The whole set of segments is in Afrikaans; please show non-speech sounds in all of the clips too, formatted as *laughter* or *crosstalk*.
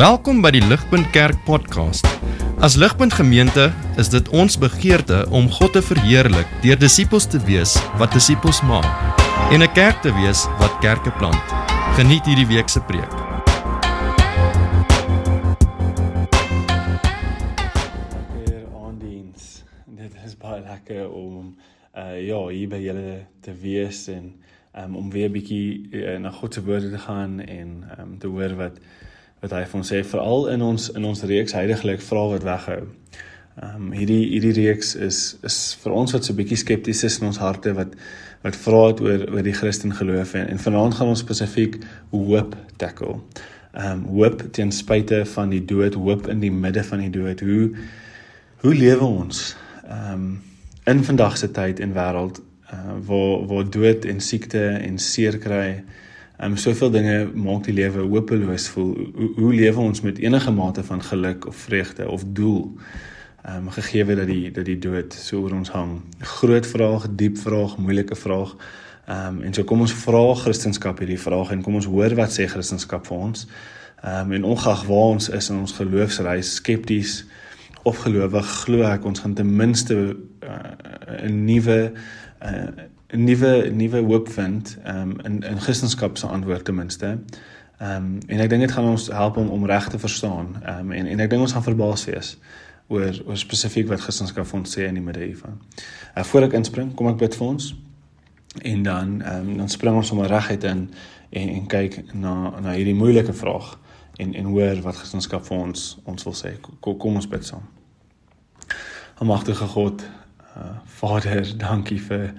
Welkom by die Ligpunt Kerk podcast. As Ligpunt Gemeente is dit ons begeerte om God te verheerlik deur disippels te wees wat disippels maak en 'n kerk te wees wat kerke plant. Geniet hierdie week se preek. Weer aandiens. Dit is baie lekker om uh ja, hier by julle te wees en um, om weer 'n bietjie uh, na God se woorde te gaan en um, te hoor wat wat hy vir ons sê veral in ons in ons reeks heiliglik vra wat weghou. Ehm um, hierdie hierdie reeks is is vir ons wat so 'n bietjie skepties is in ons harte wat wat vra het oor oor die Christen geloof en, en vanaand gaan ons spesifiek hoop tackle. Ehm um, hoop ten spyte van die dood, hoop in die midde van die dood. Hoe hoe lewe ons ehm um, in vandag se tyd en wêreld uh, waar waar dood en siekte en seer kry Ehm um, soveel dinge maak die lewe hopeloos voel. Hoe, hoe lewe ons met enige mate van geluk of vreugde of doel? Ehm um, gegee dat die dat die dood so oor ons hang. Groot vraag, diep vraag, moeilike vraag. Ehm um, en so kom ons vra Christendom hierdie vraag en kom ons hoor wat sê Christendom vir ons. Ehm um, en ongeag waar ons is in ons geloofsreis, skepties of gelowig, glo ek ons gaan ten minste uh, 'n nuwe uh, 'n nuwe nuwe hoop vind um, in in Christendom se antwoord ten minste. Ehm um, en ek dink dit gaan ons help om om reg te verstaan. Ehm um, en en ek dink ons gaan verbaas wees oor oor spesifiek wat Christendom vir ons sê in die midde hiervan. Uh, voor ek inspring, kom ek bid vir ons. En dan ehm um, dan spring ons sommer reguit in en en kyk na na hierdie moeilike vraag en en hoor wat Christendom vir ons ons wil sê. Kom, kom ons bid saam. Almagtige God, uh, Vader, dankie vir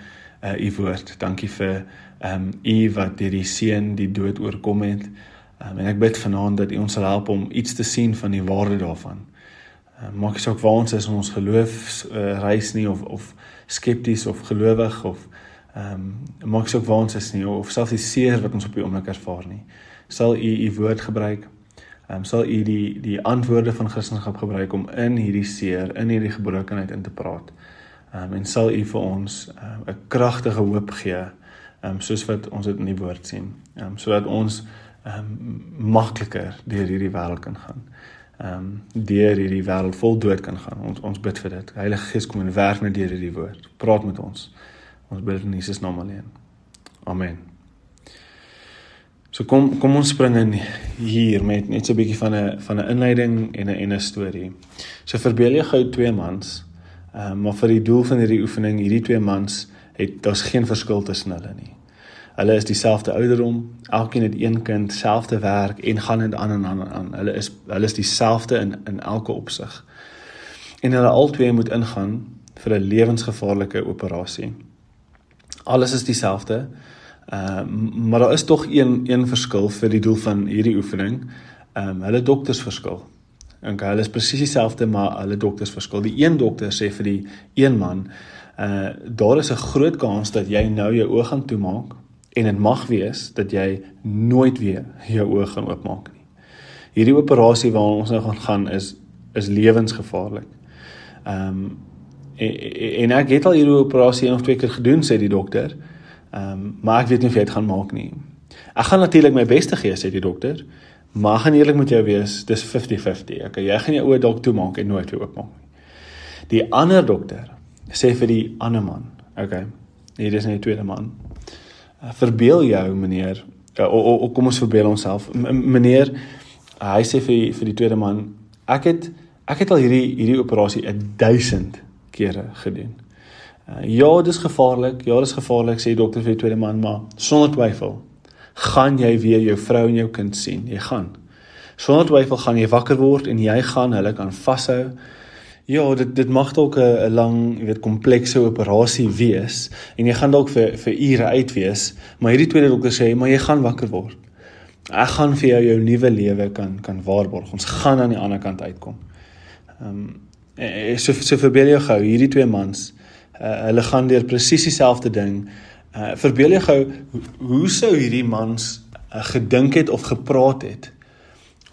uh u woord. Dankie vir ehm um, u wat deur die seën die dood oorkom het. Um, en ek bid vanaand dat u ons sal help om iets te sien van die waarde daarvan. Uh, maak nie saak waar ons is in ons geloof uh, reis nie of of skepties of gelowig of ehm um, maak nie saak waar ons is nie of selfs die seer wat ons op die oomblik ervaar nie. Sal u u woord gebruik. Ehm um, sal u die die antwoorde van Christendom gebruik om in hierdie seer, in hierdie gebrokenheid in te praat um, en sal u vir ons ehm, 'n um, kragtige hoop gee um, soos wat ons dit in die woord sien. Um, sodat ons um, makliker deur hierdie wêreld kan gaan. Ehm um, deur hierdie wêreld vol dood kan gaan. Ons ons bid vir dit. Heilige Gees kom en werk met deur hierdie woord. Praat met ons. Ons bid in Jesus naam alleen. Amen. So kom kom ons spring in hier met net so 'n bietjie van 'n van 'n inleiding en 'n en 'n storie. So verbeel jy gou twee mans Ehm uh, maar vir die doel van hierdie oefening, hierdie twee mans het daar's geen verskil tussen hulle nie. Hulle is dieselfde ouderdom, elkeen het een kind, selfde werk en gaan dit aan en aan en aan. Hulle is hulle is dieselfde in in elke opsig. En hulle albei moet ingaan vir 'n lewensgevaarlike operasie. Alles is dieselfde. Ehm uh, maar daar is tog een een verskil vir die doel van hierdie oefening. Ehm um, hulle dokters verskil. Okay, hulle is presies dieselfde maar hulle dokters verskil. Die een dokter sê vir die een man, uh daar is 'n groot kans dat jy nou jou oë gaan toemaak en dit mag wees dat jy nooit weer jou oë gaan oopmaak nie. Hierdie operasie waarna ons nou gaan gaan is is lewensgevaarlik. Ehm um, en, en ek het al hierdie operasie een of twee keer gedoen sê die dokter. Ehm um, maar ek weet nie of jy dit gaan maak nie. Ek gaan natuurlik my bes te gee sê die dokter. Maar gaan eerlik met jou wees, dis 50-50. Okay, jy gaan jou oë dalk toemaak en nooit weer oopmaak nie. Die ander dokter sê vir die ander man, okay, hier is 'n tweede man. Uh, verbeel jou meneer, uh, o, o, o, kom ons verbeel onsself. Meneer, hy sê vir vir die tweede man, ek het ek het al hierdie hierdie operasie 1000 kere gedoen. Uh, ja, dis gevaarlik. Ja, dis gevaarlik sê die dokter vir die tweede man, maar sonder twyfel gaan jy weer jou vrou en jou kind sien. Jy gaan. Sonder twyfel gaan jy wakker word en jy gaan hulle kan vashou. Ja, dit dit mag dalk 'n lang, jy weet, komplekse operasie wees en jy gaan dalk vir vir ure uit wees, maar hierdie tweede dokter sê, maar jy gaan wakker word. Ek gaan vir jou jou nuwe lewe kan kan waarborg. Ons gaan aan die ander kant uitkom. Ehm um, so so verbeel jou gou hierdie twee mans, uh, hulle gaan deur presies dieselfde ding Uh verbeel jou gou hoe sou hierdie mans uh, gedink het of gepraat het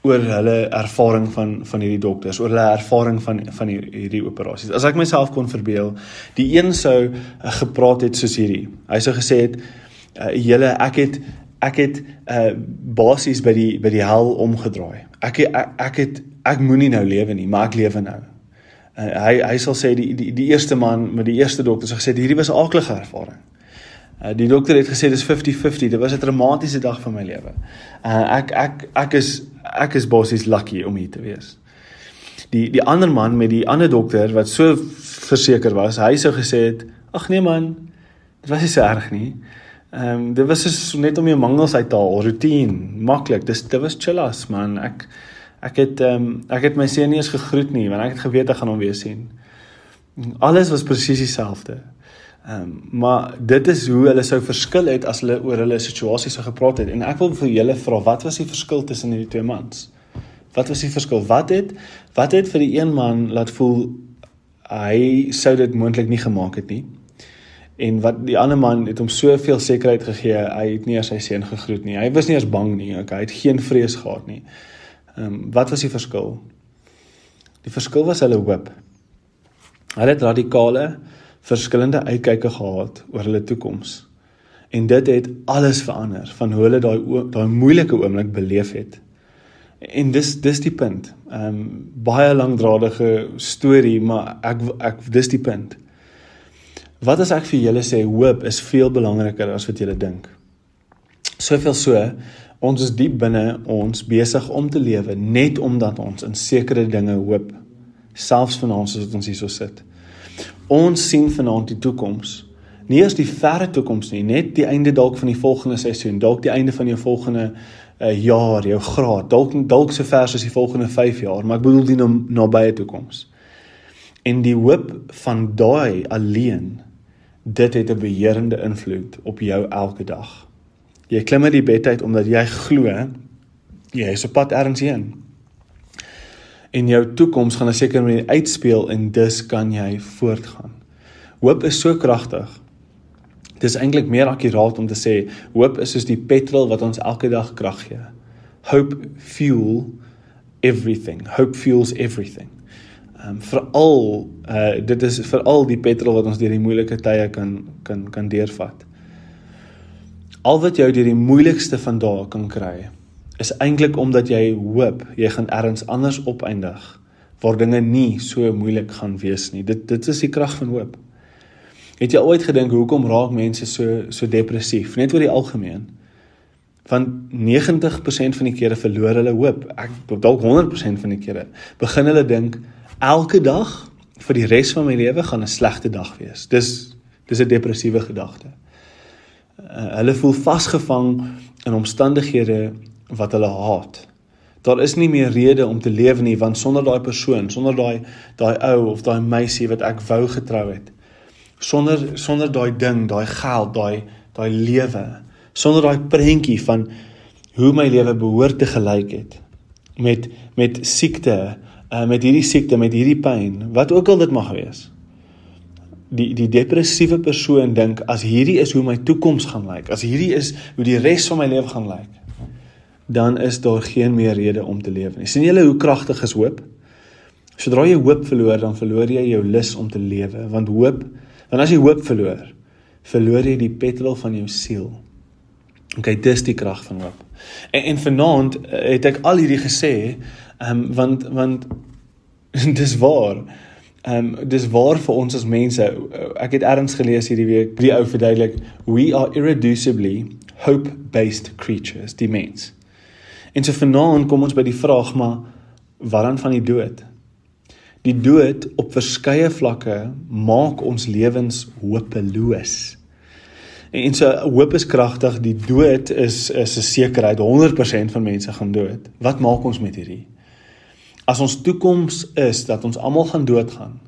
oor hulle ervaring van van hierdie dokters, oor hulle ervaring van van hierdie operasies. As ek myself kon verbeel, die een sou uh, gepraat het soos hierdie. Hy sou gesê het uh, julle ek het ek het uh basies by die by die hel omgedraai. Ek ek, ek het ek moenie nou lewe nie, maar ek lewe nou. Uh, hy hy sal sê die, die die eerste man met die eerste dokter het gesê hierdie was 'n aardige ervaring. Uh, die dokter het gesê dis 50-50. Dit was 'n dramatiese dag van my lewe. Uh, ek ek ek is ek is basies lucky om hier te wees. Die die ander man met die ander dokter wat so verseker was, hy sou gesê het, ag nee man, dit was nie so erg nie. Ehm um, dit was dus net om jou mangels uit te haal, routine, maklik. Dis dit was chillas man. Ek ek het ehm um, ek het my seun nie eens gegroet nie want ek het geweet ek gaan hom weer sien. Alles was presies dieselfde. Ehm um, maar dit is hoe hulle sou verskil het as hulle oor hulle situasie sou gepraat het en ek wil vir julle vra wat was die verskil tussen hierdie twee mans? Wat was die verskil? Wat het wat het vir die een man laat voel hy sou dit moontlik nie gemaak het nie? En wat die ander man het hom soveel sekerheid gegee, hy het nie as sy seun gegroet nie. Hy was nie eens bang nie. Okay, hy het geen vrees gehad nie. Ehm um, wat was die verskil? Die verskil was hulle hoop. Hulle het radikale verskillende uitkyke gehad oor hulle toekoms. En dit het alles verander van hoe hulle daai daai moeilike oomblik beleef het. En dis dis die punt. Ehm um, baie langdradige storie, maar ek ek dis die punt. Wat as ek vir julle sê hoop is veel belangriker as wat julle dink. Soveel so, ons is diep binne ons besig om te lewe net omdat ons in sekere dinge hoop, selfs vanaand as ons hier so sit. Ons sien vanaand die toekoms. Nie as die verre toekoms nie, net die einde dalk van die volgende seisoen, dalk die einde van jou volgende uh, jaar, jou graad, dalk dalk so ver as die volgende 5 jaar, maar ek bedoel die nabye toekoms. En die hoop van daai alleen dit het 'n beheerende invloed op jou elke dag. Jy klim uit die bed uit omdat jy glo jy is op pad ergens heen en jou toekoms gaan 'n sekere manier uitspeel en dus kan jy voortgaan. Hoop is so kragtig. Dit is eintlik meer akkuraat om te sê hoop is soos die petrol wat ons elke dag krag gee. Hope fuel everything. Hope fuels everything. Ehm um, veral uh dit is veral die petrol wat ons deur die moeilike tye kan kan kan deurvat. Al wat jou deur die moeilikste van dae kan kry, is eintlik omdat jy hoop jy gaan ergens anders opeindig waar dinge nie so moeilik gaan wees nie. Dit dit is die krag van hoop. Het jy ooit gedink hoekom raak mense so so depressief net oor die algemeen? Want 90% van die kere verloor hulle hoop. Ek dalk 100% van die kere begin hulle dink elke dag vir die res van my lewe gaan 'n slegte dag wees. Dis dis 'n depressiewe gedagte. Uh, hulle voel vasgevang in omstandighede wat hulle haat. Daar is nie meer rede om te lewe nie want sonder daai persoon, sonder daai daai ou of daai meisie wat ek wou getrou het. Sonder sonder daai ding, daai geld, daai daai lewe, sonder daai prentjie van hoe my lewe behoort te gelyk het met met siekte, uh, met hierdie siekte, met hierdie pyn, wat ook al dit mag wees. Die die depressiewe persoon dink as hierdie is hoe my toekoms gaan lyk, as hierdie is hoe die res van my lewe gaan lyk, dan is daar geen meer rede om te lewe nie. sien julle hoe kragtig is hoop? Sodra jy hoop verloor, dan verloor jy jou lus om te lewe, want hoop, want as jy hoop verloor, verloor jy die petrol van jou siel. OK, dis die krag van hoop. En en vanaand eh, het ek al hierdie gesê, ehm um, want want *laughs* dis waar. Ehm um, dis waar vir ons as mense. Ek het ergens gelees hierdie week, die ou verduidelik, we are irreducibly hope-based creatures, die mens. En so vanaand kom ons by die vraag maar waaraan van die dood? Die dood op verskeie vlakke maak ons lewens hopeloos. En so hoop is kragtig, die dood is is 'n sekerheid 100% van mense gaan dood. Wat maak ons met hierdie? As ons toekoms is dat ons almal gaan doodgaan.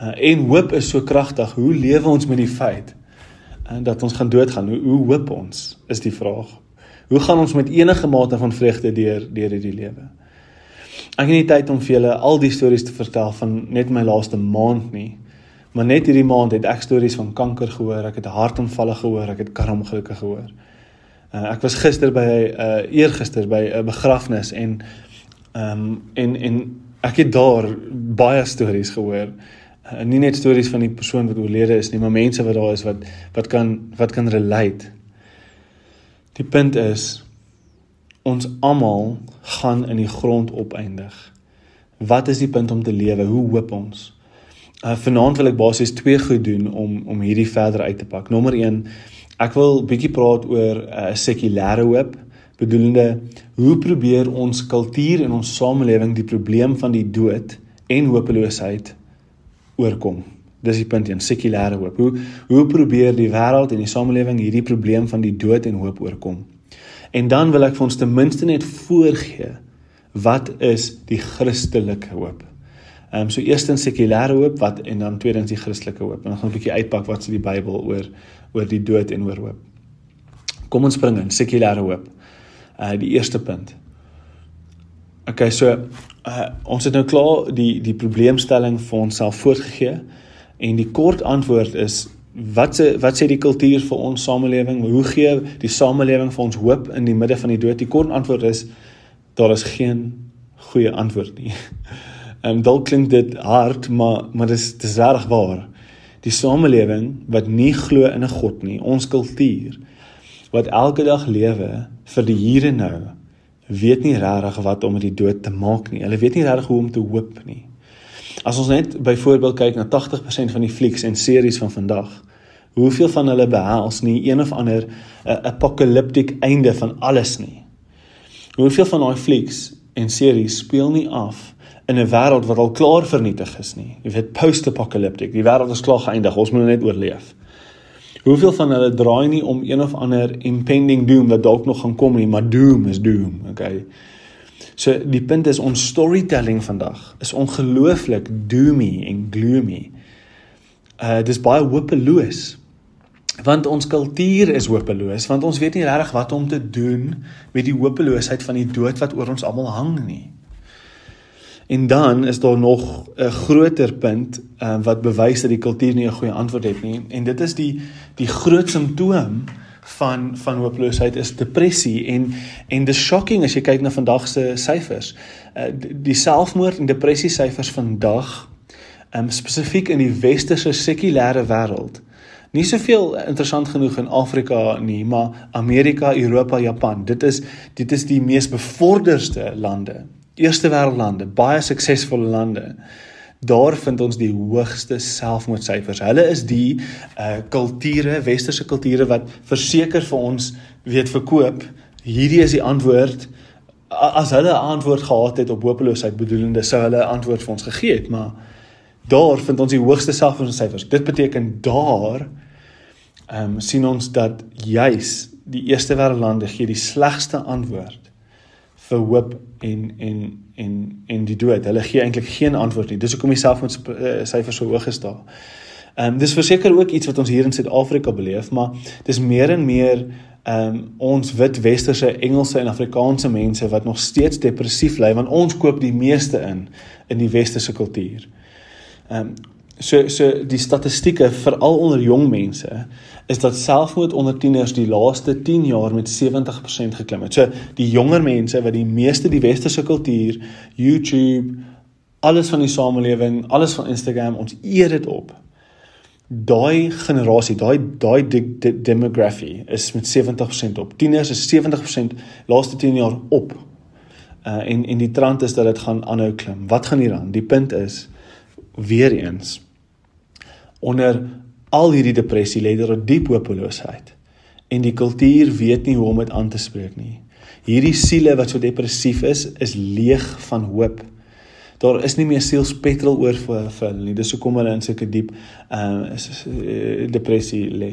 Uh, en hoop is so kragtig, hoe lewe ons met die feit uh, dat ons gaan doodgaan? Hoe, hoe hoop ons? Is die vraag. Hoe gaan ons met enige mate van vreugde deur deur hierdie lewe? Ek het nie tyd om vir julle al die stories te vertel van net my laaste maand nie. Maar net hierdie maand het ek stories van kanker gehoor, ek het hartaanvalle gehoor, ek het karamgelukke gehoor. Uh, ek was gister by 'n uh, eergister by 'n begrafnis en ehm um, en en ek het daar baie stories gehoor. Uh, nie net stories van die persoon wat oorlede is nie, maar mense wat daar is wat wat kan wat kan relate Die punt is ons almal gaan in die grond opeindig. Wat is die punt om te lewe? Hoe hoop ons? Uh vanaand wil ek basies twee goed doen om om hierdie verder uit te pak. Nommer 1, ek wil bietjie praat oor 'n uh, sekulêre hoop, bedoelende hoe probeer ons kultuur en ons samelewing die probleem van die dood en hopeloosheid oorkom. Dis die punt 1, sekulêre hoop. Hoe hoe probeer die wêreld en die samelewing hierdie probleem van die dood en hoop oorkom? En dan wil ek vir ons ten minste net voorgee wat is die Christelike hoop? Ehm um, so eerstens sekulêre hoop wat en dan tweedens die Christelike hoop. En dan gaan 'n bietjie uitpak wat sê die Bybel oor oor die dood en oor hoop. Kom ons spring in sekulêre hoop. Uh die eerste punt. Okay, so uh ons het nou klaar die die probleemstelling vir onsself voorgegee en die kort antwoord is wat sê wat sê die kultuur vir ons samelewing? Hoe gee die samelewing vir ons hoop in die midde van die dood? Die kort antwoord is daar is geen goeie antwoord nie. *laughs* Ehm um, dalk klink dit hard, maar maar dis dis reg waar. Die samelewing wat nie glo in 'n God nie, ons kultuur wat elke dag lewe vir die hier en nou, weet nie regtig wat om met die dood te maak nie. Hulle weet nie regtig hoe om te hoop nie. As ons net byvoorbeeld kyk na 80% van die flieks en series van vandag, hoeveel van hulle behels nie een of ander 'n uh, apokaliptiek einde van alles nie. Hoeveel van daai flieks en series speel nie af in 'n wêreld wat al klaar vernietig is nie. Jy weet post-apocalyptic, die wêreld is klaar geëindig, ons moet net oorleef. Hoeveel van hulle draai nie om een of ander impending doom wat dalk nog gaan kom nie, maar doom is doom, okay? So die punt is ons storytelling vandag is ongelooflik doomy en gloomy. Uh dis baie hopeloos. Want ons kultuur is hopeloos want ons weet nie regtig wat om te doen met die hopeloosheid van die dood wat oor ons almal hang nie. En dan is daar nog 'n groter punt uh, wat bewys dat die kultuur nie 'n goeie antwoord het nie en dit is die die groot simptoom van van hooploosheid is depressie en en dis shocking as jy kyk na vandag se syfers. Uh, die selfmoord en depressie syfers vandag um, spesifiek in die westerse sekulêre wêreld. Nie soveel interessant genoeg in Afrika nie, maar Amerika, Europa, Japan. Dit is dit is die mees bevorderde lande. Eerste wêreldlande, baie suksesvolle lande daar vind ons die hoogste selfmoordsyfers. Hulle is die uh kulture, westerse kulture wat verseker vir ons weet verkoop. Hierdie is die antwoord. As hulle 'n antwoord gehad het op hopeloosheid bedoelende sou hulle 'n antwoord vir ons gegee het, maar daar vind ons die hoogste selfmoordsyfers. Dit beteken daar ehm um, sien ons dat juis die eerste wêreldlande gee die slegste antwoord vir hoop en en en en die dood. Hulle gee eintlik geen antwoord nie. Dis hoekom die selfmoordsyfer so hoog is daar. Ehm um, dis verseker ook iets wat ons hier in Suid-Afrika beleef, maar dis meer en meer ehm um, ons wit westerse Engelse en Afrikaanse mense wat nog steeds depressief ly want ons koop die meeste in in die westerse kultuur. Ehm um, so so die statistieke veral onder jong mense is dat selfmoord onder tieners die laaste 10 jaar met 70% geklim het. So die jonger mense wat die meeste die westerse kultuur, YouTube, alles van die samelewing, alles van Instagram, ons eet dit op. Daai generasie, daai daai de, de, demography is met 70% op. Tieners is 70% laaste 10 jaar op. Uh en en die trend is dat dit gaan aanhou klim. Wat gaan hier aan? Die punt is weer eens onder al hierdie depressie lê daar 'n diep hopeloosheid en die kultuur weet nie hoe om dit aan te spreek nie. Hierdie siele wat so depressief is, is leeg van hoop. Daar is nie meer sielspetrol oor vir hulle nie. Dis hoekom hulle in sulke diep uh, uh depressie lê.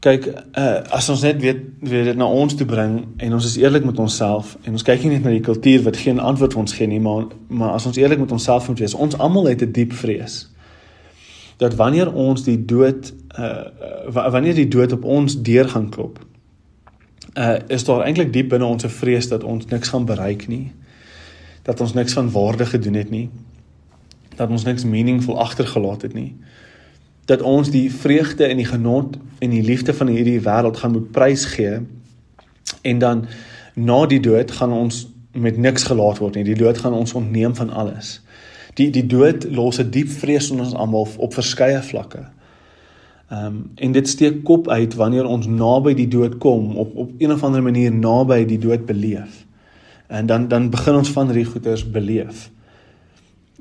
Kyk, uh, as ons net weet weet dit na ons toe bring en ons is eerlik met onsself en ons kyk nie net na die kultuur wat geen antwoord vir ons gee nie, maar maar as ons eerlik met onsself moet wees, ons almal het 'n diep vrees dat wanneer ons die dood uh wanneer die dood op ons deur gaan klop uh is daar eintlik diep binne ons 'n vrees dat ons niks gaan bereik nie dat ons niks van waarde gedoen het nie dat ons niks meaningful agtergelaat het nie dat ons die vreugde en die genot en die liefde van hierdie wêreld gaan moet prys gee en dan na die dood gaan ons met niks gelaat word nie. Die dood gaan ons ontneem van alles Die die dood los 'n diep vrees in ons almal op verskeie vlakke. Ehm um, en dit steek kop uit wanneer ons naby die dood kom op op een of ander manier naby die dood beleef. En dan dan begin ons van hierdie goeters beleef.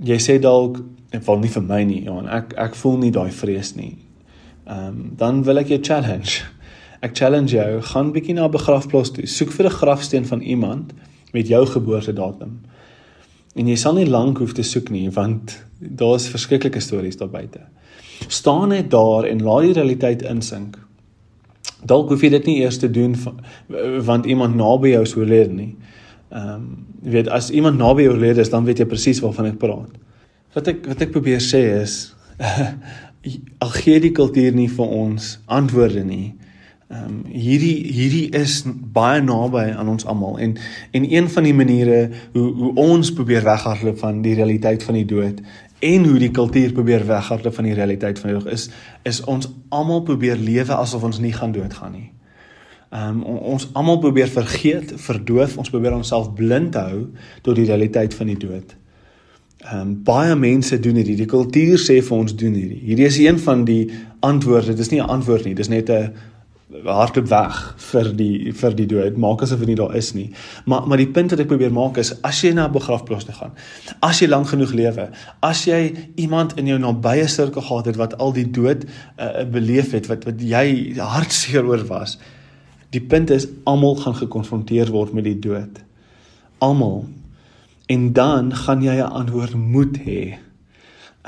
Jy sê dalk en val nie vir my nie, ja, ek ek voel nie daai vrees nie. Ehm um, dan wil ek jou challenge. Ek challenge jou, gaan bietjie na 'n begrafplaas toe. Soek vir 'n grafsteen van iemand met jou geboortedatum. En jy sal nie lank hoef te soek nie want daar's verskriklike stories daar buite. Staan net daar en laat die realiteit insink. Dalk hoef jy dit nie eers te doen want iemand naby jou sou leer nie. Ehm um, jy weet as iemand naby jou leer is, dan weet jy presies waarvan ek praat. Wat ek wat ek probeer sê is *laughs* al gee die kultuur nie vir ons antwoorde nie. Ehm um, hierdie hierdie is baie naby aan ons almal en en een van die maniere hoe hoe ons probeer weghardloop van die realiteit van die dood en hoe die kultuur probeer weghardloop van die realiteit van die dood is is ons almal probeer lewe asof ons nie gaan doodgaan nie. Ehm um, ons almal probeer vergeet, verdoof, ons probeer onsself blind hou tot die realiteit van die dood. Ehm um, baie mense doen hierdie. Die kultuur sê vir ons doen hierdie. Hierdie is een van die antwoorde. Dit is nie 'n antwoord nie. Dis net 'n hardloop weg vir die vir die dood maak asof dit nie daar is nie. Maar maar die punt wat ek probeer maak is as jy na 'n begrafplaas toe gaan as jy lank genoeg lewe as jy iemand in jou nabye sirkel gehad het wat al die dood uh, beleef het wat wat jy hartseer oor was die punt is almal gaan gekonfronteer word met die dood. Almal. En dan gaan jy 'n antwoord moet hê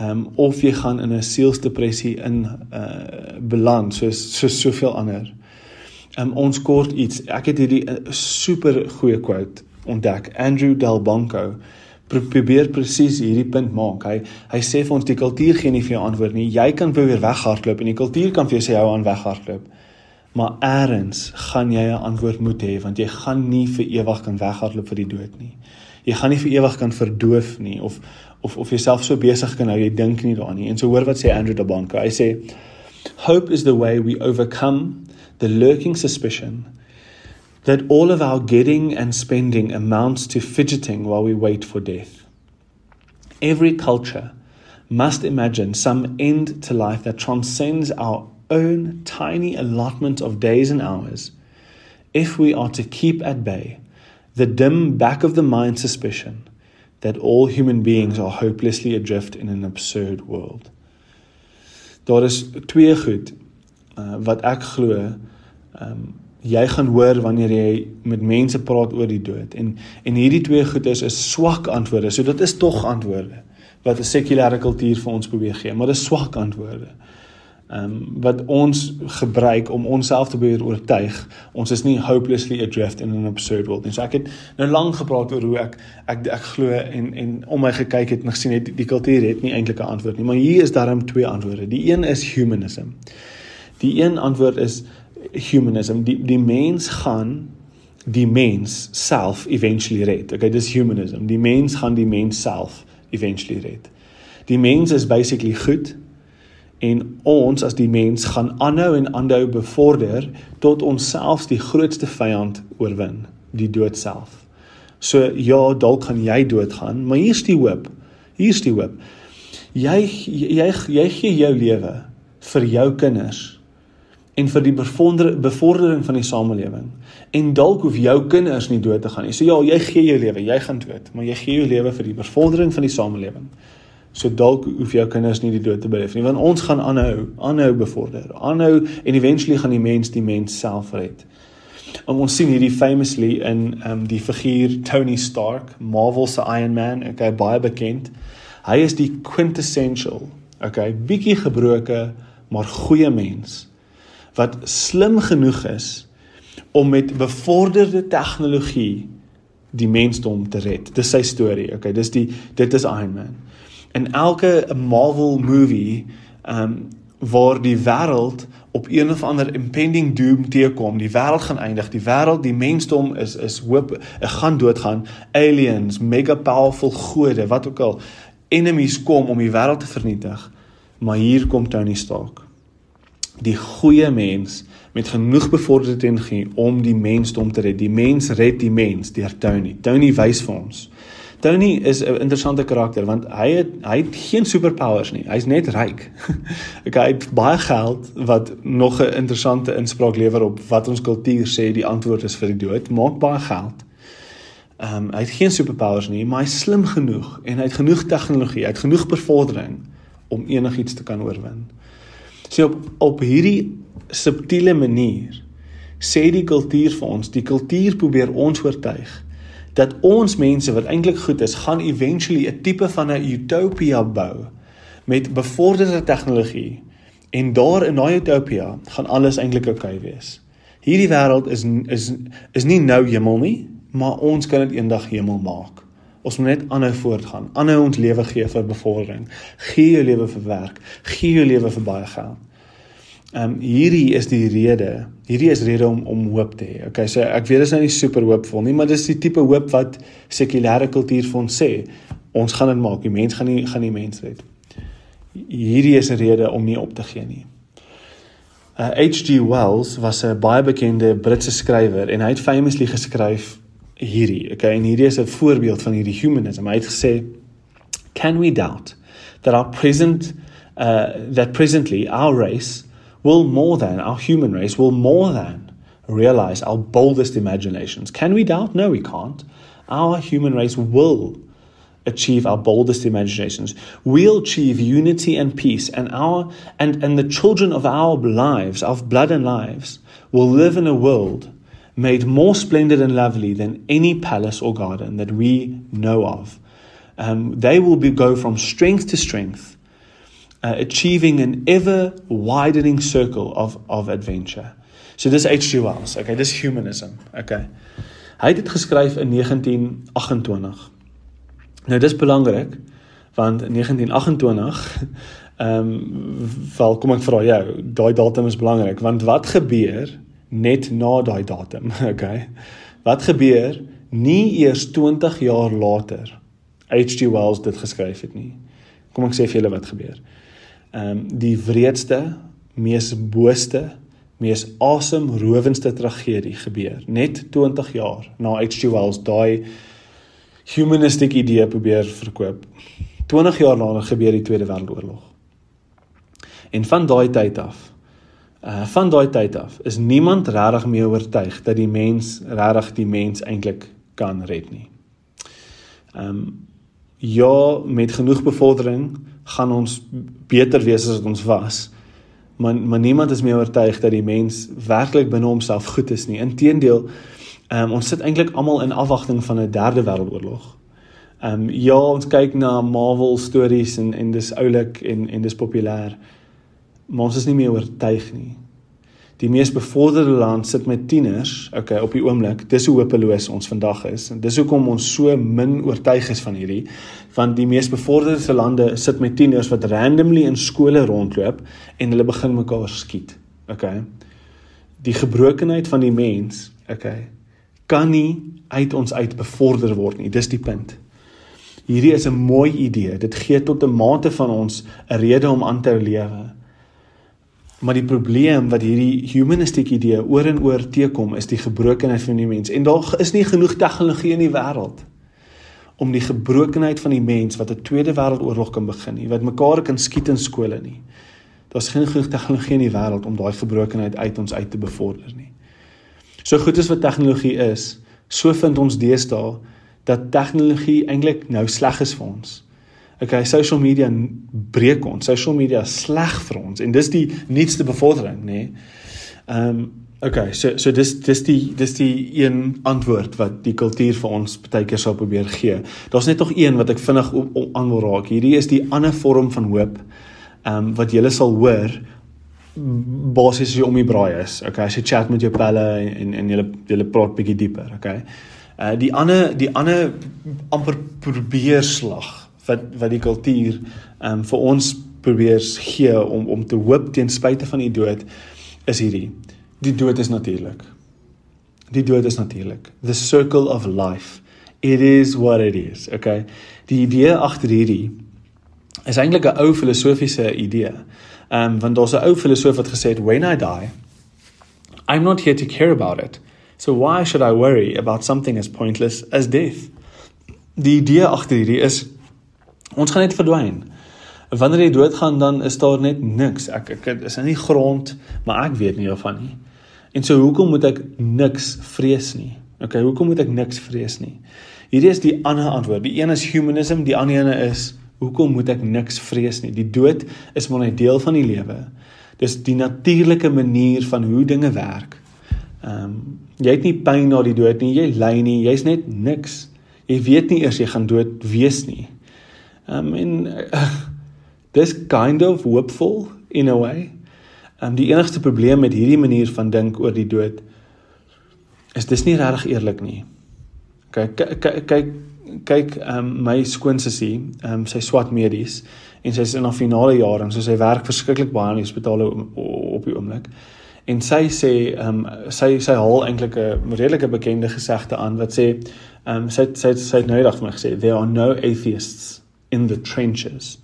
um, of jy gaan in 'n sielsdepressie in uh beland soos soos soveel ander. Ehm um, ons kort iets. Ek het hierdie uh, super goeie quote ontdek. Andrew Delbanco probeer presies hierdie punt maak. Hy hy sê vir ons die kultuur gee nie vir jou antwoord nie. Jy kan probeer weghardloop en die kultuur kan vir jou sê hou aan weghardloop. Maar eers gaan jy 'n antwoord moet hê want jy gaan nie vir ewig kan weghardloop vir die dood nie. Jy gaan nie vir ewig kan verdoof nie of of of jouself so besig kan hou jy dink nie daaraan nie. En so hoor wat sê Andrew Dabanko. Hy sê hope is the way we overcome the lurking suspicion that all of our getting and spending amounts to fidgeting while we wait for death. Every culture must imagine some end to life that transcends our own tiny allotment of days and hours if we are to keep at bay the dim back of the mind suspicion that all human beings are hopelessly adrift in an absurd world. Daar is twee goed uh, wat ek glo, ehm um, jy gaan hoor wanneer jy met mense praat oor die dood en en hierdie twee goed is 'n swak antwoorde. So dit is tog antwoorde wat 'n sekulêre kultuur vir ons probeer gee, maar dit is swak antwoorde ehm um, wat ons gebruik om onsself te probeer oortuig ons is nie hopelessly adrift in an absurd world nie. So ek het nou lank gepraat oor hoe ek ek ek glo en en om my gekyk het en gesien het die, die kultuur het nie eintlik 'n antwoord nie, maar hier is daarom twee antwoorde. Die een is humanism. Die een antwoord is humanism. Die die mens gaan die mens self eventually red. Okay, dis humanism. Die mens gaan die mens self eventually red. Die mens is basically goed en ons as die mens gaan aanhou en aanhou bevorder tot ons selfs die grootste vyand oorwin, die dood self. So ja, dalk gaan jy doodgaan, maar hier's die hoop. Hier's die hoop. Jy jy jy gee jou lewe vir jou kinders en vir die bevordering van die samelewing. En dalk hoef jou kinders nie dood te gaan nie. So ja, jy gee jou lewe, jy gaan dood, maar jy gee jou lewe vir die bevordering van die samelewing. So dalk hoef jou kinders nie die dood te beleef nie, want ons gaan aanhou, aanhou bevorder. Aanhou en eventually gaan die mens die mens self red. Um, ons sien hierdie famously in um die figuur Tony Stark, Marvel se Iron Man, okay, baie bekend. Hy is die quintessential, okay, bietjie gebroke, maar goeie mens wat slim genoeg is om met bevorderde tegnologie die mensdom te red. Dis sy storie, okay. Dis die dit is Iron Man in elke Marvel movie um waar die wêreld op een of ander impending doom teekom, die wêreld gaan eindig, die wêreld, die mensdom is is hoop, gaan doodgaan, aliens, mega powerful gode, wat ook al, enemies kom om die wêreld te vernietig. Maar hier kom Tony Stark. Die goeie mens met genoeg bevorderde tegnologie om die mensdom te red. Die mens red die mens deur Tony. Tony wys vir ons Tony is 'n interessante karakter want hy het hy het geen superpowers nie. Hy's net ryk. *laughs* okay, hy het baie geld wat nog 'n interessante inspraak lewer op wat ons kultuur sê die antwoord is vir die dood. Maak baie geld. Ehm um, hy het geen superpowers nie, maar hy's slim genoeg en hy het genoeg tegnologie, hy het genoeg bevordering om enigiets te kan oorwin. So op op hierdie subtiele manier sê die kultuur vir ons, die kultuur probeer ons oortuig dat ons mense wat eintlik goed is, gaan eventually 'n tipe van 'n utopia bou met bevorderde tegnologie en daar in daai utopia gaan alles eintlik oukei okay wees. Hierdie wêreld is is is nie nou hemel nie, maar ons kan dit eendag hemel maak. Ons moet net aanhou voortgaan, aanhou ons lewe gee vir bevordering, gee jou lewe vir werk, gee jou lewe vir baie geld. Ehm um, hierdie is die rede. Hierdie is rede om om hoop te hê. Okay, so ek weet is nou nie super hoopvol nie, maar dis die tipe hoop wat sekulêre kultuur vir ons sê. Ons gaan dit maak. Die mens gaan nie gaan die mens red. Hierdie is 'n rede om nie op te gee nie. Uh, H.G. Wells was 'n baie bekende Britse skrywer en hy het famously geskryf hierdie. Okay, en hierdie is 'n voorbeeld van hierdie humanism. Hy het gesê, "Can we doubt that our present uh that presently our race will more than, our human race will more than realize our boldest imaginations. Can we doubt? No, we can't. Our human race will achieve our boldest imaginations. We'll achieve unity and peace, and our and, and the children of our lives, of blood and lives, will live in a world made more splendid and lovely than any palace or garden that we know of. Um, they will be, go from strength to strength uh, achieving an ever widening circle of of adventure. So dis H.G. Wells. Okay, dis humanism. Okay. Hy het dit geskryf in 1928. Nou dis belangrik want in 1928 *laughs* ehm um, val kom ek vra jou, daai datum is belangrik want wat gebeur net na daai datum, *laughs* okay? Wat gebeur nie eers 20 jaar later H.G. Wells dit geskryf het nie. Kom ek sê vir julle wat gebeur ehm um, die wreedste, mees booste, mees asemrowendste tragedie gebeur net 20 jaar na H.G. Wells daai humanistic idee probeer verkoop. 20 jaar later gebeur die Tweede Wêreldoorlog. En van daai tyd af uh van daai tyd af is niemand regtig meer oortuig dat die mens regtig die mens eintlik kan red nie. Ehm um, ja, met genoeg bevordering gaan ons beter wees as wat ons was. Maar maar niemand is meer oortuig dat die mens werklik binne homself goed is nie. Inteendeel, um, ons sit eintlik almal in afwagting van 'n derde wêreldoorlog. Ehm um, ja, ons kyk na Marvel stories en en dis oulik en en dis populêr. Maar ons is nie meer oortuig nie die mees bevorderde land sit met tieners, okay, op die oomblik. Dis hoe hopeloos ons vandag is. En dis hoekom ons so min oortuig is van hierdie want die mees bevorderde lande sit met tieners wat randomly in skole rondloop en hulle begin mekaar skiet. Okay. Die gebrokenheid van die mens, okay, kan nie uit ons uit bevorder word nie. Dis die punt. Hierdie is 'n mooi idee. Dit gee tot 'n mate van ons 'n rede om aan te lewe. Maar die probleem wat hierdie humanistiese idee oor en oor teekom is die gebrokenheid van die mens en daar is nie genoeg tegnologie in die wêreld om die gebrokenheid van die mens wat 'n tweede wêreldoorlog kan begin nie, wat mekaar kan skiet in skole nie. Daar's geen genoeg tegnologie in die wêreld om daai gebrokenheid uit ons uit te bevorder nie. So goed as wat tegnologie is, so vind ons deesdae dat tegnologie eintlik nou sleg is vir ons. Okay, social media breek ons. Social media sleg vir ons en dis die nuutste bevordering, nê? Nee? Ehm um, okay, so so dis dis die dis die een antwoord wat die kultuur vir ons baie keer sou probeer gee. Daar's net nog een wat ek vinnig aan wil raak. Hierdie is die ander vorm van hoop. Ehm um, wat jy sal hoor basies as jy om die braai is. Okay, as jy chat met jou pelle en en jy jy praat bietjie dieper, okay? Uh die ander die ander amper probeerslag wat wat die kultuur ehm um, vir ons probeer gee om om te hoop ten spyte van die dood is hierdie. Die dood is natuurlik. Die dood is natuurlik. The circle of life. It is what it is. Okay. Die idee agter hierdie is eintlik 'n ou filosofiese idee. Ehm um, want daar's 'n ou filosoof wat gesê het when I die I'm not here to care about it. So why should I worry about something as pointless as death? die idee agter hierdie is ons gaan net verdwyn. Wanneer jy doodgaan dan is daar net niks. Ek ek is in die grond, maar ek weet nie daarvan nie. En so hoekom moet ek niks vrees nie? Okay, hoekom moet ek niks vrees nie? Hierdie is die ander antwoord. Die een is humanism, die ander een is hoekom moet ek niks vrees nie? Die dood is maar 'n deel van die lewe. Dis die natuurlike manier van hoe dinge werk. Ehm um, jy het nie pyn na die dood nie, jy ly nie, jy's net niks. Jy weet nie eers jy gaan dood wees nie. Um, en uh, *laughs* dis kind of hopeful in a way. Um, die enigste probleem met hierdie manier van dink oor die dood is dis nie regtig eerlik nie. Kyk kyk kyk kyk um, my skoonsussie, um, sy swat medies en sy's in haar finale jaar en so sy werk verskriklik baie in die hospitaal op die oomblik. En sy sê um, sy sy haal eintlik 'n redelike bekende gesegde aan wat sê um, sy sy sy het nou eendag vir my gesê there are no atheists in the trenches.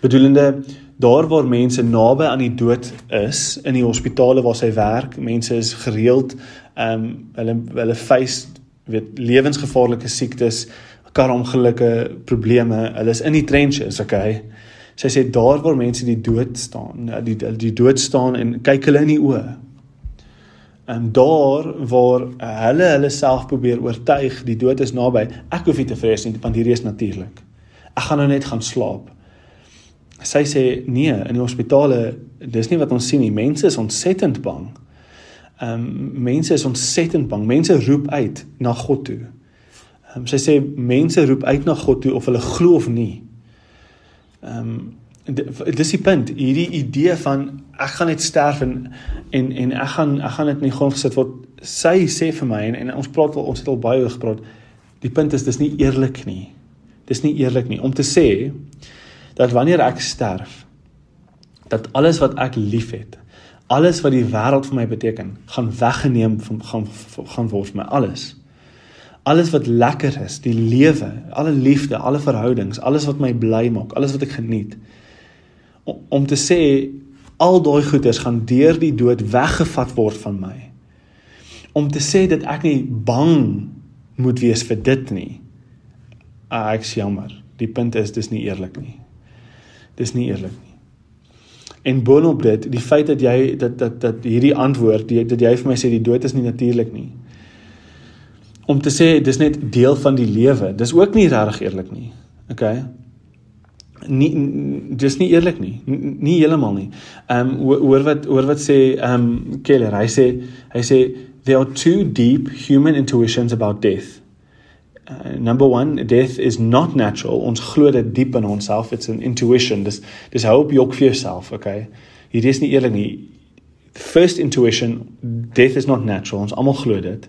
Bedoelende daar waar mense naby aan die dood is in die hospitale waar sy werk, mense is gereeld ehm um, hulle hulle face weet lewensgevaarlike siektes, karongelukke, probleme. Hulle is in die trenches, okay? Sy sê daar waar mense die dood staan, die die dood staan en kyk hulle in die oë. En daar waar hulle hulle self probeer oortuig die dood is naby, ek hoef nie te vrees nie want hierdie is natuurlik. Ek gaan nou net gaan slaap. Sy sê nee, in die hospitale, dis nie wat ons sien nie. Mense is ontsettend bang. Ehm um, mense is ontsettend bang. Mense roep uit na God toe. Ehm um, sy sê mense roep uit na God toe of hulle glo of nie. Ehm um, dis die punt, hierdie idee van ek gaan net sterf en en en ek gaan ek gaan dit in die grond gesit word. Sy sê vir my en, en ons praat al ons het al baie oor gepraat. Die punt is dis nie eerlik nie. Dis nie eerlik nie om te sê dat wanneer ek sterf dat alles wat ek liefhet, alles wat die wêreld vir my beteken, gaan weggeneem van gaan gaan word vir my alles alles wat lekker is, die lewe, alle liefde, alle verhoudings, alles wat my bly maak, alles wat ek geniet. Om, om te sê al daai goeders gaan deur die dood weggevat word van my. Om te sê dat ek nie bang moet wees vir dit nie. Ah, ek jammer. Die punt is dis nie eerlik nie. Dis nie eerlik nie. En boonop dit, die feit dat jy dat dat dat hierdie antwoord, die, dat jy vir my sê die dood is nie natuurlik nie om te sê dis net deel van die lewe. Dis ook nie regtig eerlik nie. OK. Nie dis nie eerlik nie. Nie heeltemal nie. Ehm um, hoor wat hoor wat sê ehm um, Keller. Hy sê hy sê there are two deep human intuitions about death. Uh, number 1 death is not natural. Ons glo dit diep in onsself. It's an intuition. Dis dis hoop jy ook vir jouself okay? Hier is nie eerlik nie. First intuition death is not natural. Ons almal glo dit.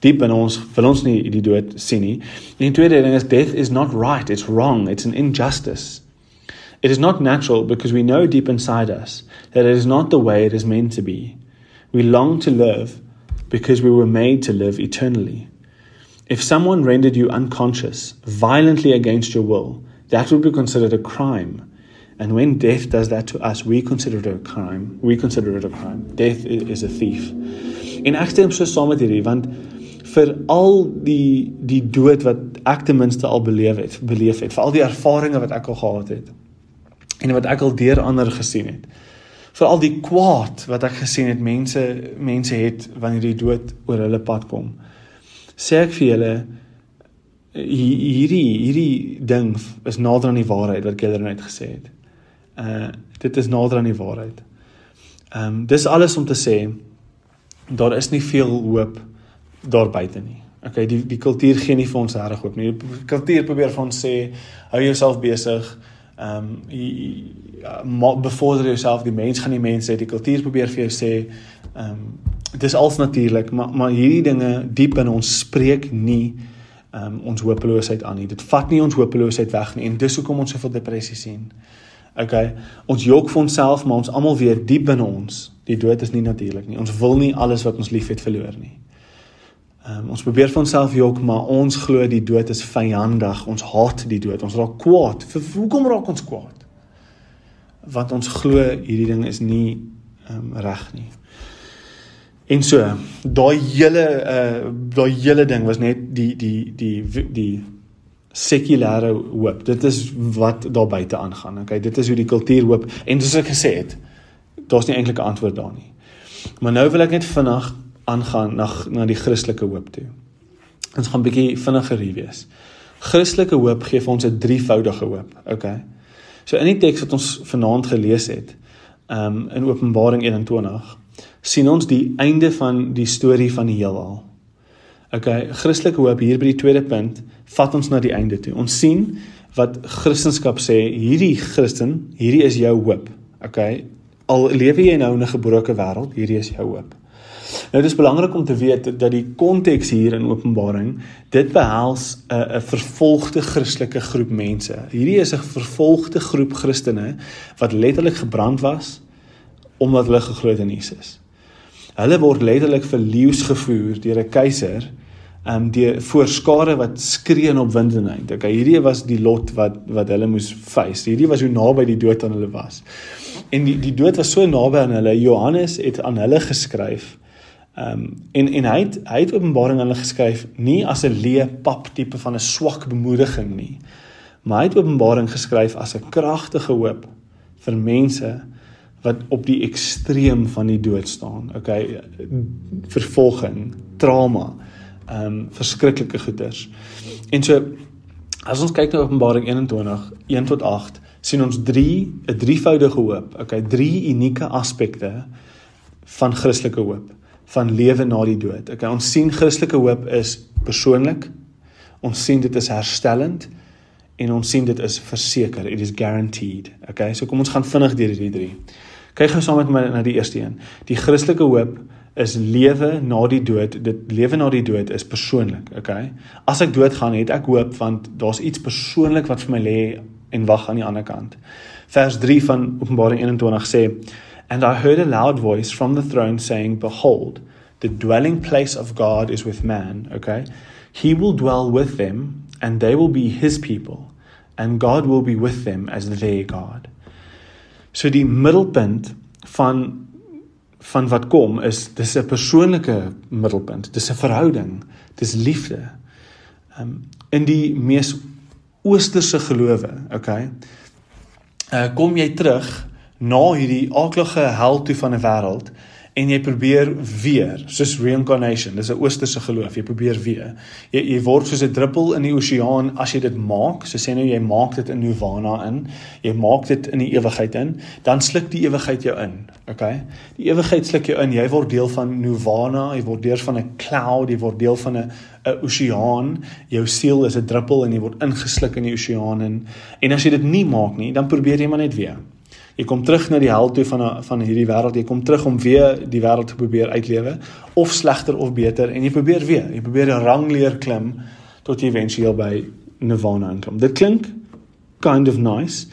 Diep in ons wil ons nie die dood sien nie. En die tweede ding is death is not right, it's wrong, it's an injustice. It is not natural because we know deep inside us that it is not the way it is meant to be. We long to live because we were made to live eternally. If someone rendered you unconscious violently against your will, that would be considered a crime. And when death does that to us, we consider it a crime. We consider it a crime. Death is a thief. En ek stem so saam met hierdie want vir al die die dood wat ek ten minste al beleef het, beleef het, vir al die ervarings wat ek al gehad het en wat ek al deur ander gesien het. Vir al die kwaad wat ek gesien het mense mense het wanneer die dood oor hulle pad kom. Sê ek vir julle hierdie hierdie ding is nader aan die waarheid wat Keller net gesê het. Uh dit is nader aan die waarheid. Ehm um, dis alles om te sê daar is nie veel hoop daar buite nie. Okay, die die kultuur gee nie vir ons reg hoop nie. Die kultuur probeer vir ons sê hou jouself besig. Ehm um, bevorder jouself, die mens gaan die mense, die kultuur probeer vir jou sê ehm um, dis als natuurlik, maar maar hierdie dinge diep in ons spreek nie um, ons hopeloosheid aan nie. Dit vat nie ons hopeloosheid weg nie en dis hoekom ons soveel depressie sien. Okay, ons jok vir onsself, maar ons almal weet diep binne ons, die dood is nie natuurlik nie. Ons wil nie alles wat ons liefhet verloor nie. Um, ons probeer vir onsself jok, maar ons glo die dood is vyandig. Ons haat die dood. Ons raak kwaad. Vir hoekom raak ons kwaad? Want ons glo hierdie ding is nie um, reg nie. En so, daai hele uh daai hele ding was net die die die die sekulêre hoop. Dit is wat daar buite aangaan. Okay, dit is hoe die kultuur hoop en soos ek gesê het, daar's nie eintlik 'n antwoord daar nie. Maar nou wil ek net vinnig aangaan na na die Christelike hoop toe. Ons gaan 'n bietjie vinniger hier wees. Christelike hoop gee vir ons 'n drievoudige hoop, okay? So in die teks wat ons vanaand gelees het, um in Openbaring 21, sien ons die einde van die storie van die heelal. Okay, Christelike hoop hier by die tweede punt vat ons na die einde toe. Ons sien wat Christendom sê, hierdie Christen, hierdie is jou hoop. Okay, al lewe jy nou in 'n gebroke wêreld, hierdie is jou hoop. Nou dit is belangrik om te weet dat die konteks hier in Openbaring dit behels 'n 'n vervolgde Christelike groep mense. Hierdie is 'n vervolgde groep Christene wat letterlik gebrand was omdat hulle geglo het in Jesus. Hulle word letterlik vir leeu's gevoer deur 'n keiser um die voor skare wat skree en opwindendheid. Okay, hierdie was die lot wat wat hulle moes face. Hierdie was hoe naby die dood aan hulle was. En die die dood was so naby aan hulle. Johannes het aan hulle geskryf. Um en en hy het hy het Openbaring aan hulle geskryf nie as 'n leë pap tipe van 'n swak bemoediging nie. Maar hy het Openbaring geskryf as 'n kragtige hoop vir mense wat op die ekstreem van die dood staan. Okay, vervolging, trauma ehm um, verskriklike goeters. En so as ons kyk na Openbaring 21 1 tot 8, sien ons 3 'n drievoudige hoop. Okay, drie unieke aspekte van Christelike hoop, van lewe na die dood. Okay, ons sien Christelike hoop is persoonlik. Ons sien dit is herstellend en ons sien dit is verseker. It is guaranteed. Okay, so kom ons gaan vinnig deur hierdie drie. Kyk gou saam met my na die eerste een. Die Christelike hoop is lewe na die dood. Dit lewe na die dood is persoonlik, okay? As ek doodgaan, het ek hoop want daar's iets persoonlik wat vir my lê en wag aan die ander kant. Vers 3 van Openbaring 21 sê, "And I heard a loud voice from the throne saying, behold, the dwelling place of God is with man, okay? He will dwell with them and they will be his people and God will be with them as their God." So die middelpunt van van wat kom is dis 'n persoonlike middelpunt. Dis 'n verhouding. Dis liefde. Um in die mees oosterse gelowe, okay? Uh kom jy terug na hierdie aaklige hel toe van 'n wêreld en jy probeer weer soos reincarnation dis 'n oosterse geloof jy probeer weer. Jy jy word soos 'n druppel in die oseaan as jy dit maak. So sê nou jy maak dit in nirvana in jy maak dit in die ewigheid in dan sluk die ewigheid jou in okay die ewigheid sluk jou in jy word deel van nirvana jy word deel van 'n cloud jy word deel van 'n 'n oseaan. Jou siel is 'n druppel en jy word ingesluk in die oseaan in. En as jy dit nie maak nie dan probeer jy maar net weer Jy kom terug na die hel toe van van hierdie wêreld. Jy kom terug om weer die wêreld te probeer uitlewe of slegter of beter en jy probeer weer. Jy probeer 'n rangleer klim tot jy eventueel by nirvana aankom. Dit klink kind of nice.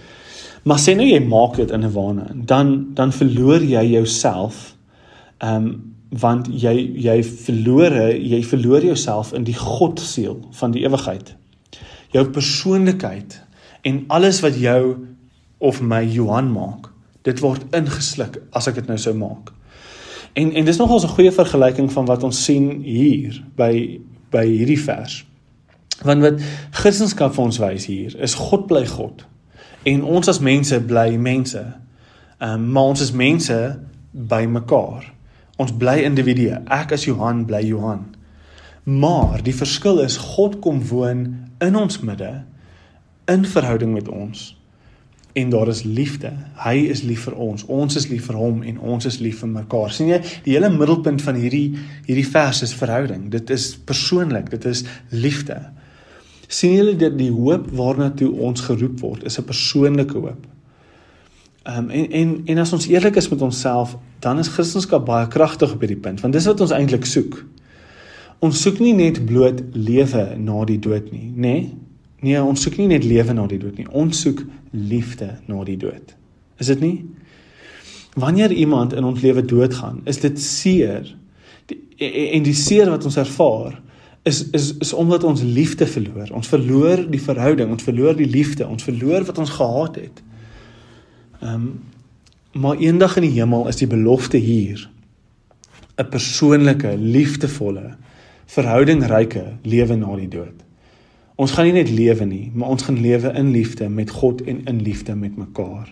Maar sê nou jy maak dit in nirvana, dan dan verloor jy jouself. Ehm um, want jy jy verloor jy verloor jouself in die God siel van die ewigheid. Jou persoonlikheid en alles wat jou of my Johan maak. Dit word ingesluk as ek dit nou sou maak. En en dis nogals 'n goeie vergelyking van wat ons sien hier by by hierdie vers. Want wat Christendom vir ons wys hier is God bly God en ons as mense bly mense. Ehm um, maar ons is mense by mekaar. Ons bly individue. Ek as Johan bly Johan. Maar die verskil is God kom woon in ons midde in verhouding met ons en daar is liefde. Hy is lief vir ons. Ons is lief vir hom en ons is lief vir mekaar. sien jy, die hele middelpunt van hierdie hierdie vers is verhouding. Dit is persoonlik, dit is liefde. sien julle dit die hoop waarna toe ons geroep word is 'n persoonlike hoop. Ehm um, en en en as ons eerlik is met onsself, dan is Christendom baie kragtig op hierdie punt, want dis wat ons eintlik soek. Ons soek nie net bloot lewe na die dood nie, nê? Nee? Nee, ons soek nie net lewe na die dood nie. Ons soek liefde na die dood. Is dit nie? Wanneer iemand in ons lewe doodgaan, is dit seer. Die, en die seer wat ons ervaar is is is omdat ons liefde verloor. Ons verloor die verhouding, ons verloor die liefde, ons verloor wat ons gehad het. Ehm um, maar eendag in die hemel is die belofte hier 'n persoonlike, liefdevolle, verhoudingryke lewe na die dood. Ons gaan nie net lewe nie, maar ons gaan lewe in liefde met God en in liefde met mekaar.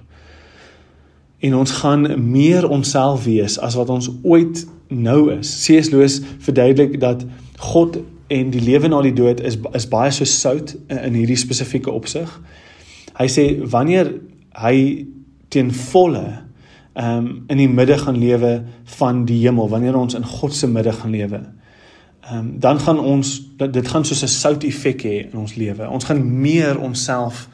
En ons gaan meer onsself wees as wat ons ooit nou is. C.S. Lewis verduidelik dat God en die lewe na die dood is is baie so sout in hierdie spesifieke opsig. Hy sê wanneer hy ten volle ehm um, in die midde gaan lewe van die hemel, wanneer ons in God se midde gaan lewe, ehm um, dan gaan ons dit gaan soos 'n sout effek hê in ons lewe. Ons gaan meer onsself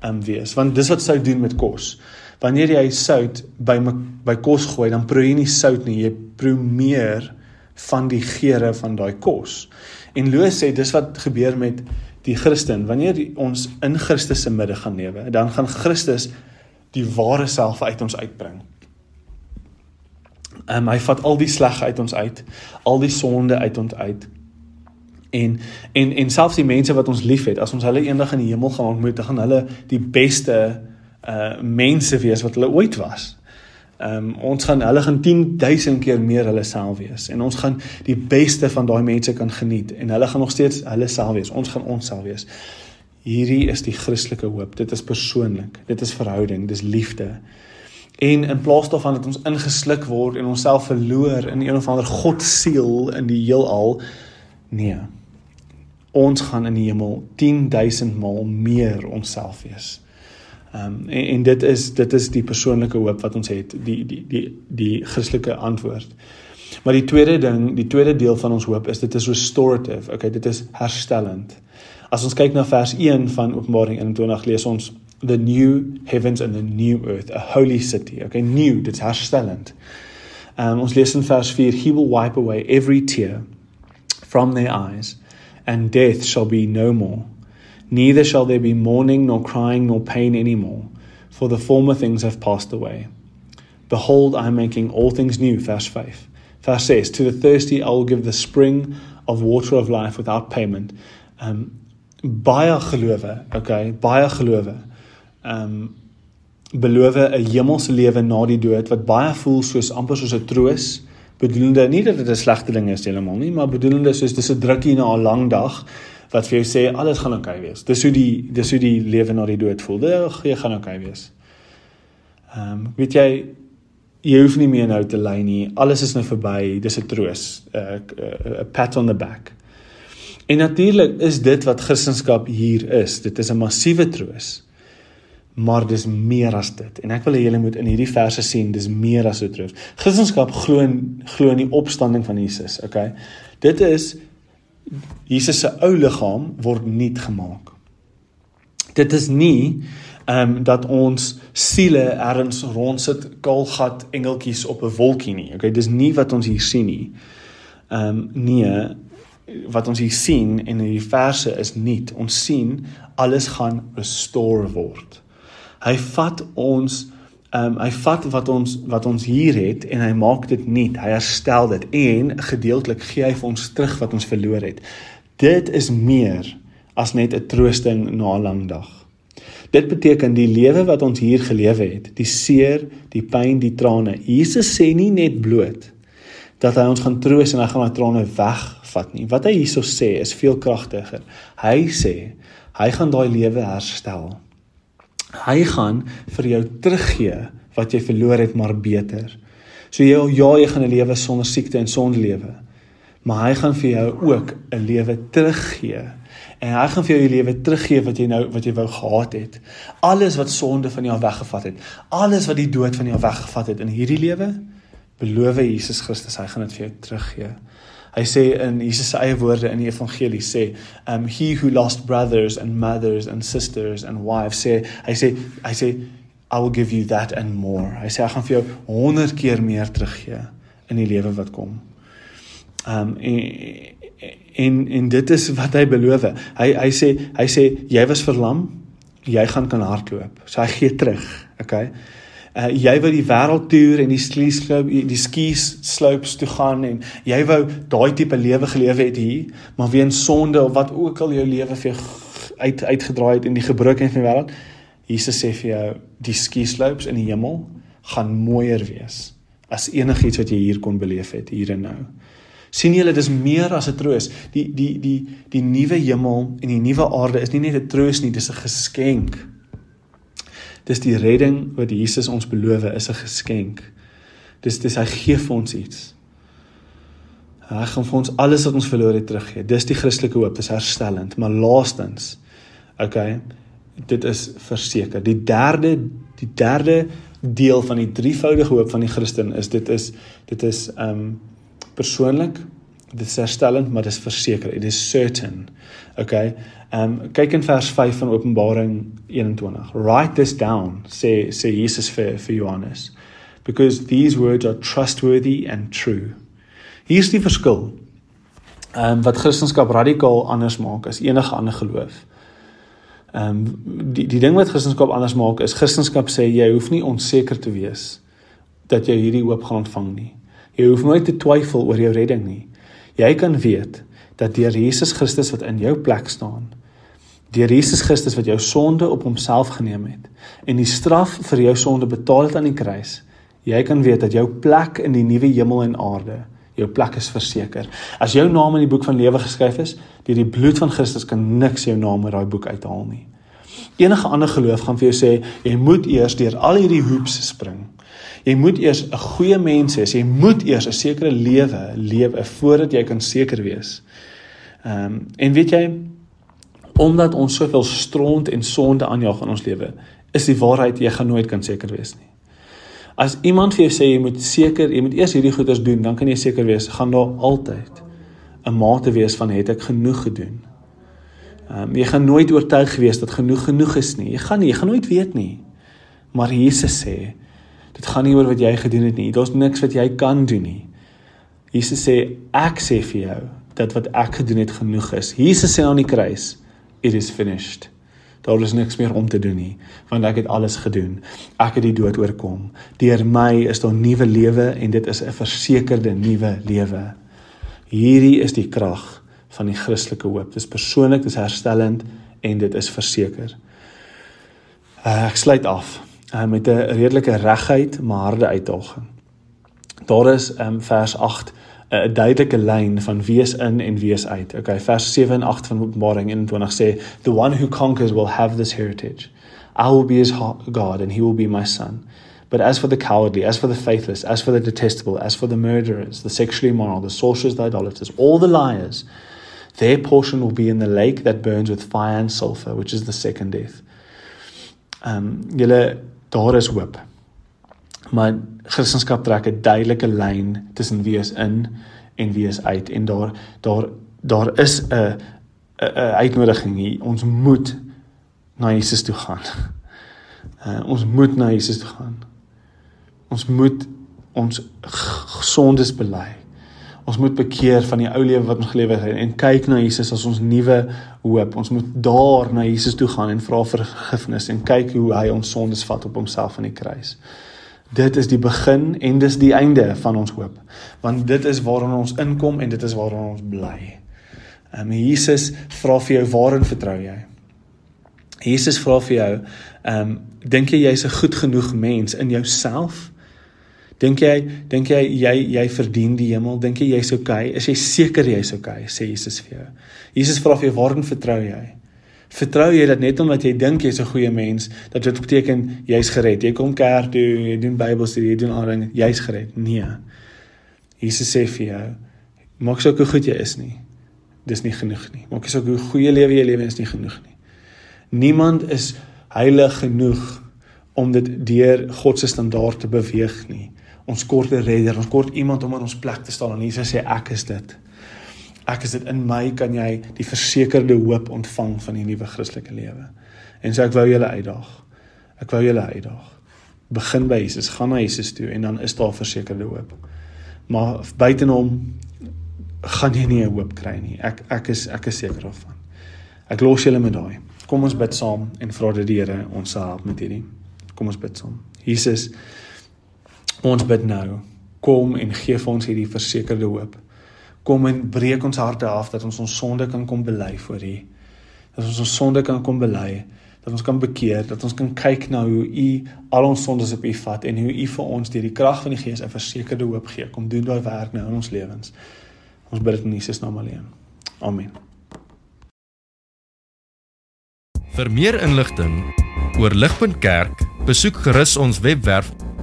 ehm um, wees, want dis wat sout doen met kos. Wanneer jy sout by by kos gooi, dan proe jy nie sout nie, jy proe meer van die geure van daai kos. En Loos sê dis wat gebeur met die Christen. Wanneer ons in Christus se midde gaan lewe, dan gaan Christus die ware self uit ons uitbring. Um, hy vat al die sleg uit ons uit, al die sonde uit ons uit. En en en selfs die mense wat ons liefhet, as ons hulle eendag in die hemel gaan ontmoet, dan gaan hulle die beste uh mense wees wat hulle ooit was. Ehm um, ons gaan hulle gaan 10000 keer meer hulle self wees en ons gaan die beste van daai mense kan geniet en hulle gaan nog steeds hulle self wees. Ons gaan ons self wees. Hierdie is die Christelike hoop. Dit is persoonlik. Dit is verhouding, dis liefde. En in plaas daarvan dat ons ingesluk word en onsself verloor in een of ander God siel in die heelal, nee. Ons gaan in die hemel 10000 maal meer onsself wees. Ehm um, en, en dit is dit is die persoonlike hoop wat ons het, die die die die Christelike antwoord. Maar die tweede ding, die tweede deel van ons hoop is dit is restorative. Okay, dit is herstellend. As ons kyk na vers 1 van Openbaring 21 lees ons the new heavens and the new earth, a holy city. Okay, new, dit's herstellend. Um ons lees in vers 4, he will wipe away every tear from their eyes and death shall be no more. Neither shall there be mourning nor crying nor pain anymore, for the former things have passed away. Behold, I am making all things new, verse 5. Verse 6, to the thirsty I will give the spring of water of life without payment. Um baie gelowe, okay, baie gelowe um beloof 'n hemelse lewe na die dood wat baie voel soos amper soos 'n troos bedoelende nie dat dit 'n slegte ding is heeltemal nie maar bedoelende soos dis 'n drukkie na 'n lang dag wat vir jou sê alles gaan oukei okay wees. Dis hoe die dis hoe die lewe na die dood voel. Dit gaan oukei okay wees. Um weet jy jy hoef nie meer nou te ly nie. Alles is nou verby. Dis 'n troos 'n pat on the back. En natuurlik is dit wat Christendom hier is. Dit is 'n massiewe troos maar dis meer as dit. En ek wil hê julle moet in hierdie verse sien, dis meer as 'n troos. Christendom glo in glo in die opstanding van Jesus, okay? Dit is Jesus se ou liggaam word nuut gemaak. Dit is nie ehm um, dat ons siele ergens rondsit kaalgat engeltjies op 'n wolkie nie. Okay, dis nie wat ons hier sien nie. Ehm um, nee, wat ons hier sien en in die verse is nuut. Ons sien alles gaan restore word. Hy vat ons ehm um, hy vat wat ons wat ons hier het en hy maak dit nuut. Hy herstel dit en gedeeltelik gee hy vir ons terug wat ons verloor het. Dit is meer as net 'n troosting na 'n lang dag. Dit beteken die lewe wat ons hier gelewe het, die seer, die pyn, die trane. Jesus sê nie net bloot dat hy ons gaan troos en hy gaan daai trane wegvat nie. Wat hy hierso sê is veel kragtiger. Hy sê hy gaan daai lewe herstel. Hy gaan vir jou teruggee wat jy verloor het maar beter. So jy ja, jy gaan 'n lewe sonder siekte en sonder lewe. Maar hy gaan vir jou ook 'n lewe teruggee. En hy gaan vir jou die lewe teruggee wat jy nou wat jy wou gehad het. Alles wat sonde van jou weggevat het, alles wat die dood van jou weggevat het in hierdie lewe, beloof Jesus Christus, hy gaan dit vir jou teruggee. Hy sê in Jesus se eie woorde in die evangelie sê, um he who lost brothers and mothers and sisters and wives sê hy sê hy sê I will give you that and more. Hy sê ek gaan vir jou 100 keer meer teruggee in die lewe wat kom. Um en en en dit is wat hy beloof. Hy hy sê hy sê jy was verlam, jy gaan kan hardloop. So hy gee terug, okay? Uh, jy wou die wêreld toer en die ski slope die ski slopes toe gaan en jy wou daai tipe lewe gelewe het hier maar weens sonde of wat ook al jou lewe vir jou uit uitgedraai het in die gebrokenheid van die wêreld Jesus sê vir jou die ski slopes in die hemel gaan mooier wees as enigiets wat jy hier kon beleef het hier en nou sien julle dis meer as 'n troos. Die die die die nuwe hemel en die nuwe aarde is nie net 'n troos nie, dis 'n geskenk. Dis die redding wat Jesus ons beloof is 'n geskenk. Dis dis hy gee vir ons iets. Hy gaan vir ons alles wat ons verloor het teruggee. Dis die Christelike hoop, dis herstellend, maar laastens okay, dit is verseker. Die derde die derde deel van die drievoudige hoop van die Christen is dit is dit is um persoonlik dit is herstellend maar dit is verseker it is certain okay um kyk in vers 5 van Openbaring 21 write this down sê sê Jesus vir vir Johannes because these words are trustworthy and true hier is die verskil um wat Christendom radikaal anders maak as enige ander geloof Ehm um, die die ding wat Christendom anders maak is Christendom sê jy hoef nie onseker te wees dat jy hierdie hoop gaan ontvang nie. Jy hoef nooit te twyfel oor jou redding nie. Jy kan weet dat deur Jesus Christus wat in jou plek staan, deur Jesus Christus wat jou sonde op homself geneem het en die straf vir jou sonde betaal het aan die kruis, jy kan weet dat jou plek in die nuwe hemel en aarde jou plek is verseker. As jou naam in die boek van lewe geskryf is, deur die bloed van Christus kan niks jou naam uit daai boek uithaal nie. Enige ander geloof gaan vir jou sê jy moet eers deur al hierdie hoeps spring. Jy moet eers 'n goeie mens wees. Jy moet eers 'n sekere lewe lewe voordat jy kan seker wees. Ehm um, en weet jy omdat ons soveel stront en sonde aanjaag in ons lewe, is die waarheid jy gaan nooit kan seker wees nie. As iemand vir jou sê jy moet seker, jy moet eers hierdie goeders doen, dan kan jy seker wees gaan daar altyd 'n mate wees van het ek genoeg gedoen. Ehm um, jy gaan nooit oortuig wees dat genoeg genoeg is nie. Jy gaan nie, jy gaan nooit weet nie. Maar Jesus sê dit gaan nie oor wat jy gedoen het nie. Daar's niks wat jy kan doen nie. Jesus sê ek sê vir jou dat wat ek gedoen het genoeg is. Jesus sê aan die kruis, it is finished. Daar is niks meer om te doen nie, want ek het alles gedoen. Ek het die dood oorkom. Deur my is daar nuwe lewe en dit is 'n versekerde nuwe lewe. Hierdie is die krag van die Christelike hoop. Dit is persoonlik, dit is herstellend en dit is verseker. Uh, ek sluit af uh, met 'n redelike regheid maar harde uitdaging. Daar is um, vers 8 'n duidelike lyn van wees in en wees uit. Okay, vers 7 en 8 van Openbaring 21 sê the one who conquers will have this heritage. I will be his God and he will be my son. But as for the cowardly, as for the faithless, as for the detestable, as for the murderers, the sexually immoral, the sorcerers, the idolaters, all the liars, their portion will be in the lake that burns with fire and sulfur, which is the second death. Um julle daar is hoop maar Christendom trek 'n duidelike lyn tussen wie is in en wie is uit en daar daar daar is 'n 'n uitnodiging hier ons moet na Jesus toe gaan. Uh, *laughs* ons moet na Jesus toe gaan. Ons moet ons sondes bely. Ons moet bekeer van die ou lewe wat ons gelewe het en kyk na Jesus as ons nuwe hoop. Ons moet daar na Jesus toe gaan en vra vir vergifnis en kyk hoe hy ons sondes vat op homself aan die kruis. Dit is die begin en dis die einde van ons hoop. Want dit is waarin ons inkom en dit is waarin ons bly. Ehm um, Jesus vra vir jou waarin vertrou jy? Jesus vra vir jou, ehm um, dink jy jy's 'n goed genoeg mens in jouself? Dink jy dink jy jy jy verdien die hemel? Dink jy jy's okay? Is jy seker jy's okay? sê Jesus vir jou. Jesus vra vir jou waarin vertrou jy? Vertrou jy dat net omdat jy dink jy's 'n goeie mens, dat dit beteken jy's gered. Jy kom kerk toe, jy doen Bybelstudie, jy doen al dinge, jy's gered. Nee. Jesus sê vir jou, maak sou hoe goed jy is nie. Dis nie genoeg nie. Maak sou hoe goeie lewe jy lewe is nie genoeg nie. Niemand is heilig genoeg om dit deur God se standaard te beweeg nie. Ons kort 'n redder, ons kort iemand om in ons plek te staan en Jesus sê ek is dit ek is dit in my kan jy die versekerde hoop ontvang van die nuwe Christelike lewe. En so ek wou julle uitdaag. Ek wou julle uitdaag. Begin by Jesus, gaan na Jesus toe en dan is daar versekerde hoop. Maar buite hom gaan jy nie 'n hoop kry nie. Ek ek is ek is seker daarvan. Ek los julle met daai. Kom ons bid saam en vra dat die Here ons help met hierdie. Kom ons bid saam. Jesus ons bid nou. Kom en gee vir ons hierdie versekerde hoop kom en breek ons harte af dat ons ons sonde kan kom bely voor U. Dat ons ons sonde kan kom bely, dat ons kan bekeer, dat ons kan kyk na hoe U al ons sondes op U vat en hoe U vir ons deur die krag van die Gees 'n versekerde hoop gee. Kom doen daai werk nou in ons lewens. Ons bid dit in Jesus naam alleen. Amen. Vir meer inligting oor Ligpunt Kerk, besoek gerus ons webwerf